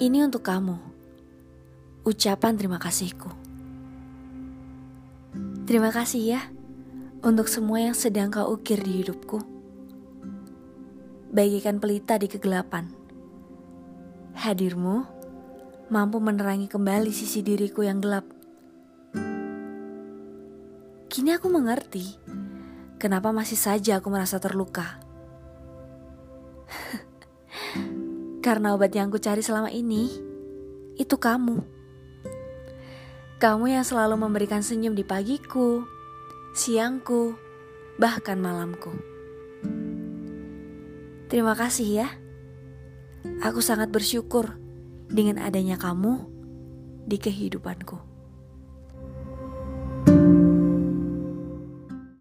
Ini untuk kamu. Ucapan terima kasihku. Terima kasih ya untuk semua yang sedang kau ukir di hidupku. Bagikan pelita di kegelapan. Hadirmu mampu menerangi kembali sisi diriku yang gelap. Kini aku mengerti kenapa masih saja aku merasa terluka. Karena obat yang aku cari selama ini itu kamu. Kamu yang selalu memberikan senyum di pagiku, siangku, bahkan malamku. Terima kasih ya. Aku sangat bersyukur dengan adanya kamu di kehidupanku.